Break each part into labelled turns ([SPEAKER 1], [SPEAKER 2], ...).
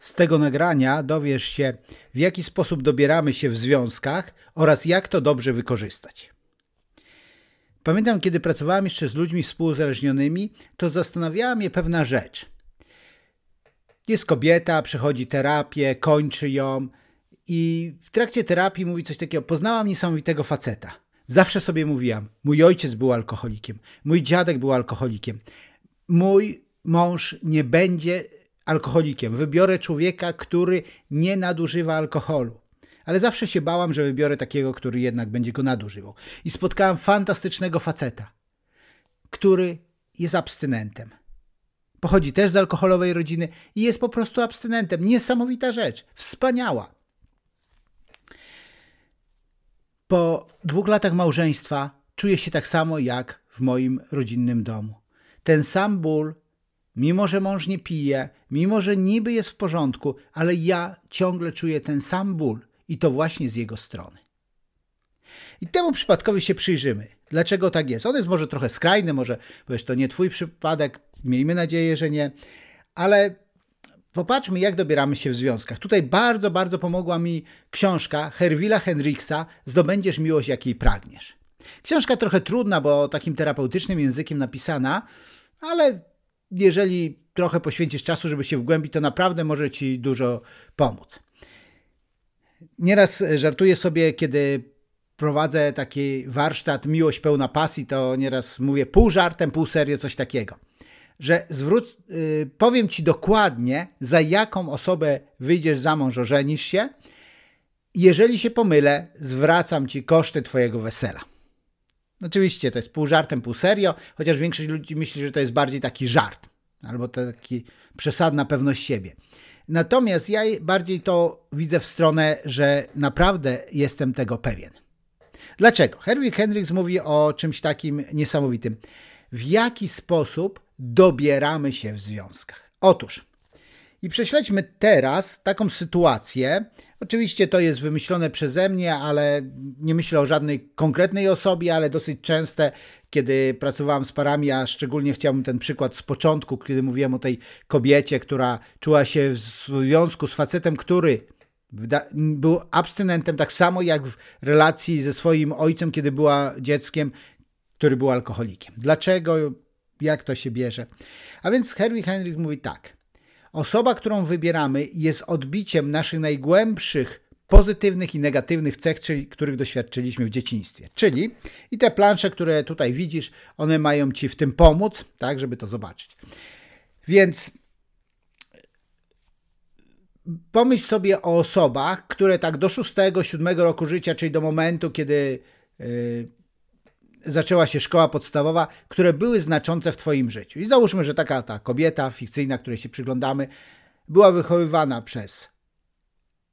[SPEAKER 1] Z tego nagrania dowiesz się, w jaki sposób dobieramy się w związkach oraz jak to dobrze wykorzystać. Pamiętam, kiedy pracowałem jeszcze z ludźmi współuzależnionymi, to zastanawiała mnie pewna rzecz. Jest kobieta, przechodzi terapię, kończy ją i w trakcie terapii mówi coś takiego: Poznałam niesamowitego faceta. Zawsze sobie mówiłam: Mój ojciec był alkoholikiem, mój dziadek był alkoholikiem, mój mąż nie będzie alkoholikiem. Wybiorę człowieka, który nie nadużywa alkoholu. Ale zawsze się bałam, że wybiorę takiego, który jednak będzie go nadużywał. I spotkałam fantastycznego faceta, który jest abstynentem. Pochodzi też z alkoholowej rodziny i jest po prostu abstynentem. Niesamowita rzecz. Wspaniała. Po dwóch latach małżeństwa czuję się tak samo jak w moim rodzinnym domu. Ten sam ból, mimo że mąż nie pije, mimo że niby jest w porządku, ale ja ciągle czuję ten sam ból i to właśnie z jego strony. I temu przypadkowi się przyjrzymy. Dlaczego tak jest? On jest może trochę skrajny, może powiesz, to nie twój przypadek, miejmy nadzieję, że nie, ale popatrzmy, jak dobieramy się w związkach. Tutaj bardzo, bardzo pomogła mi książka Herwila Henriksa Zdobędziesz miłość, jakiej pragniesz. Książka trochę trudna, bo takim terapeutycznym językiem napisana, ale jeżeli trochę poświęcisz czasu, żeby się wgłębić, to naprawdę może ci dużo pomóc. Nieraz żartuję sobie, kiedy prowadzę taki warsztat Miłość pełna pasji, to nieraz mówię pół żartem, pół serio, coś takiego. Że zwróć, yy, powiem ci dokładnie, za jaką osobę wyjdziesz za mąż, ożenisz się. Jeżeli się pomylę, zwracam ci koszty twojego wesela. Oczywiście to jest pół żartem, pół serio, chociaż większość ludzi myśli, że to jest bardziej taki żart albo taki przesadna pewność siebie. Natomiast ja bardziej to widzę w stronę, że naprawdę jestem tego pewien. Dlaczego? Herwig Hendricks mówi o czymś takim niesamowitym. W jaki sposób dobieramy się w związkach? Otóż, i prześledźmy teraz taką sytuację. Oczywiście to jest wymyślone przeze mnie, ale nie myślę o żadnej konkretnej osobie, ale dosyć częste, kiedy pracowałem z parami, a szczególnie chciałbym ten przykład z początku, kiedy mówiłem o tej kobiecie, która czuła się w związku z facetem, który był abstynentem, tak samo jak w relacji ze swoim ojcem, kiedy była dzieckiem, który był alkoholikiem. Dlaczego? Jak to się bierze? A więc Herwig Heinrich mówi tak. Osoba, którą wybieramy, jest odbiciem naszych najgłębszych pozytywnych i negatywnych cech, czyli, których doświadczyliśmy w dzieciństwie. Czyli i te plansze, które tutaj widzisz, one mają Ci w tym pomóc, tak, żeby to zobaczyć. Więc pomyśl sobie o osobach, które tak do 6-7 roku życia, czyli do momentu, kiedy yy, zaczęła się szkoła podstawowa, które były znaczące w Twoim życiu. I załóżmy, że taka ta kobieta fikcyjna, której się przyglądamy, była wychowywana przez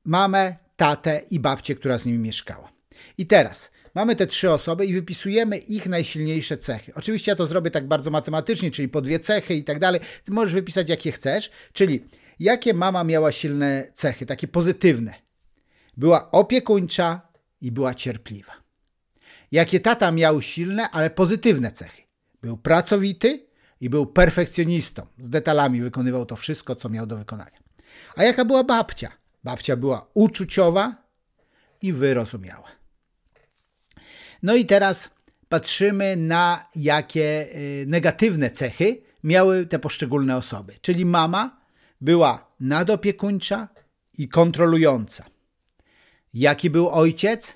[SPEAKER 1] mamę, tatę i babcię, która z nimi mieszkała. I teraz mamy te trzy osoby i wypisujemy ich najsilniejsze cechy. Oczywiście ja to zrobię tak bardzo matematycznie, czyli po dwie cechy i tak dalej. Ty możesz wypisać jakie chcesz, czyli jakie mama miała silne cechy, takie pozytywne. Była opiekuńcza i była cierpliwa. Jakie tata miał silne, ale pozytywne cechy. Był pracowity i był perfekcjonistą. Z detalami wykonywał to wszystko, co miał do wykonania. A jaka była babcia? Babcia była uczuciowa i wyrozumiała. No i teraz patrzymy na jakie y, negatywne cechy miały te poszczególne osoby. Czyli mama była nadopiekuńcza i kontrolująca. Jaki był ojciec?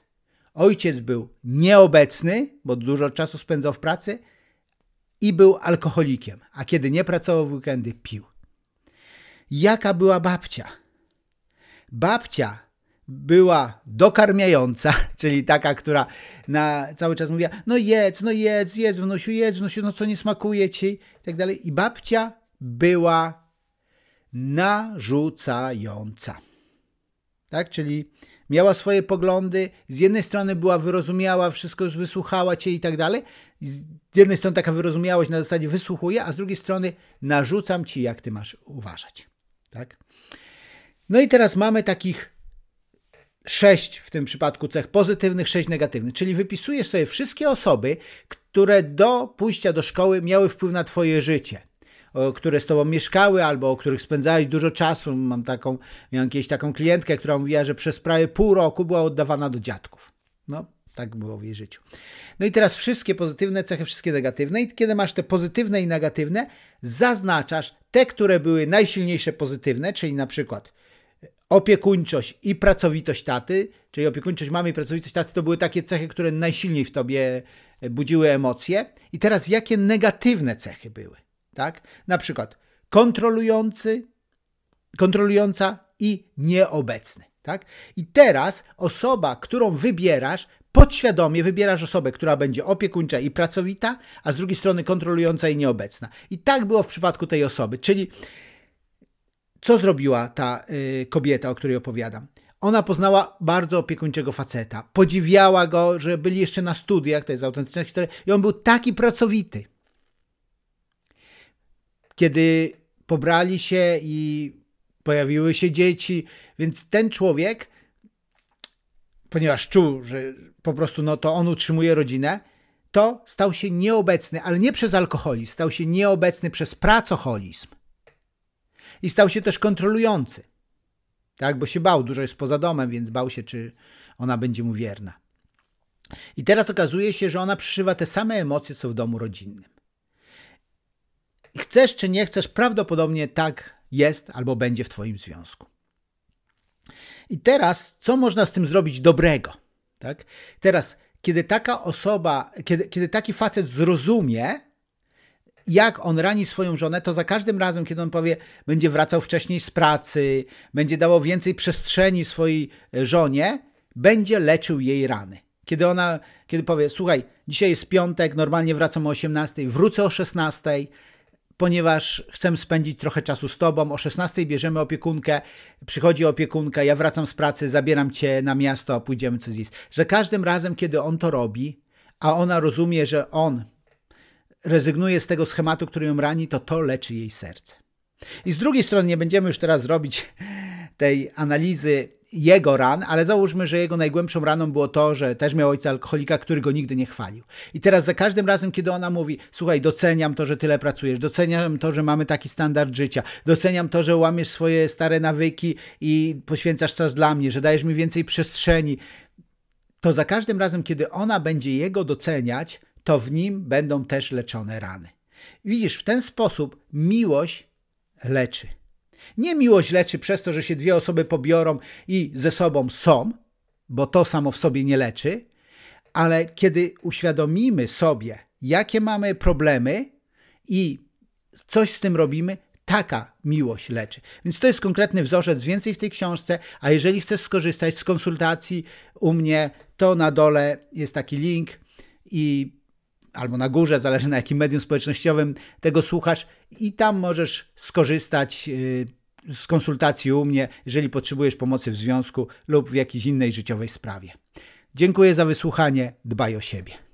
[SPEAKER 1] Ojciec był nieobecny, bo dużo czasu spędzał w pracy i był alkoholikiem, a kiedy nie pracował w weekendy, pił. Jaka była babcia? Babcia była dokarmiająca, czyli taka, która na cały czas mówiła, no jedz, no jedz, jedz wnosiu, jedz wnosiu, no co nie smakuje ci i tak dalej. I babcia była narzucająca. Tak, czyli miała swoje poglądy, z jednej strony była wyrozumiała, wszystko już wysłuchała cię i tak dalej, z jednej strony taka wyrozumiałość na zasadzie wysłuchuje, a z drugiej strony narzucam ci, jak ty masz uważać. Tak? No i teraz mamy takich sześć w tym przypadku cech pozytywnych, sześć negatywnych, czyli wypisujesz sobie wszystkie osoby, które do pójścia do szkoły miały wpływ na twoje życie. Które z tobą mieszkały albo o których spędzałeś dużo czasu. Mam taką, miałem kiedyś taką klientkę, która mówiła, że przez prawie pół roku była oddawana do dziadków. No, tak było w jej życiu. No i teraz wszystkie pozytywne cechy, wszystkie negatywne. I kiedy masz te pozytywne i negatywne, zaznaczasz te, które były najsilniejsze pozytywne, czyli na przykład opiekuńczość i pracowitość taty, czyli opiekuńczość mamy i pracowitość taty, to były takie cechy, które najsilniej w tobie budziły emocje. I teraz jakie negatywne cechy były, tak? Na przykład kontrolujący, kontrolująca i nieobecny, tak? I teraz osoba, którą wybierasz, podświadomie wybierasz osobę, która będzie opiekuńcza i pracowita, a z drugiej strony kontrolująca i nieobecna. I tak było w przypadku tej osoby, czyli co zrobiła ta y, kobieta, o której opowiadam? Ona poznała bardzo opiekuńczego faceta, podziwiała go, że byli jeszcze na studiach, to jest autentyczna historia, i on był taki pracowity. Kiedy pobrali się i pojawiły się dzieci, więc ten człowiek, ponieważ czuł, że po prostu no to on utrzymuje rodzinę, to stał się nieobecny, ale nie przez alkoholizm, stał się nieobecny przez pracoholizm. I stał się też kontrolujący. Tak, bo się bał, dużo jest poza domem, więc bał się, czy ona będzie mu wierna. I teraz okazuje się, że ona przeżywa te same emocje, co w domu rodzinnym. Chcesz czy nie chcesz, prawdopodobnie tak jest albo będzie w Twoim związku. I teraz, co można z tym zrobić dobrego? Tak? Teraz, kiedy taka osoba, kiedy, kiedy taki facet zrozumie, jak on rani swoją żonę, to za każdym razem, kiedy on powie, będzie wracał wcześniej z pracy, będzie dawał więcej przestrzeni swojej e, żonie, będzie leczył jej rany. Kiedy ona, kiedy powie, słuchaj, dzisiaj jest piątek, normalnie wracam o 18, wrócę o 16, ponieważ chcę spędzić trochę czasu z tobą. O 16 bierzemy opiekunkę, przychodzi opiekunka, ja wracam z pracy, zabieram cię na miasto, pójdziemy coś zjeść. Że każdym razem, kiedy on to robi, a ona rozumie, że on rezygnuje z tego schematu, który ją rani, to to leczy jej serce. I z drugiej strony nie będziemy już teraz robić tej analizy jego ran, ale załóżmy, że jego najgłębszą raną było to, że też miał ojca alkoholika, który go nigdy nie chwalił. I teraz za każdym razem, kiedy ona mówi, słuchaj, doceniam to, że tyle pracujesz, doceniam to, że mamy taki standard życia, doceniam to, że łamiesz swoje stare nawyki i poświęcasz czas dla mnie, że dajesz mi więcej przestrzeni, to za każdym razem, kiedy ona będzie jego doceniać, to w nim będą też leczone rany. Widzisz, w ten sposób miłość leczy. Nie miłość leczy przez to, że się dwie osoby pobiorą i ze sobą są, bo to samo w sobie nie leczy, ale kiedy uświadomimy sobie, jakie mamy problemy i coś z tym robimy, taka miłość leczy. Więc to jest konkretny wzorzec, więcej w tej książce, a jeżeli chcesz skorzystać z konsultacji u mnie, to na dole jest taki link i albo na górze, zależy na jakim medium społecznościowym tego słuchasz i tam możesz skorzystać y, z konsultacji u mnie, jeżeli potrzebujesz pomocy w związku lub w jakiejś innej życiowej sprawie. Dziękuję za wysłuchanie, dbaj o siebie.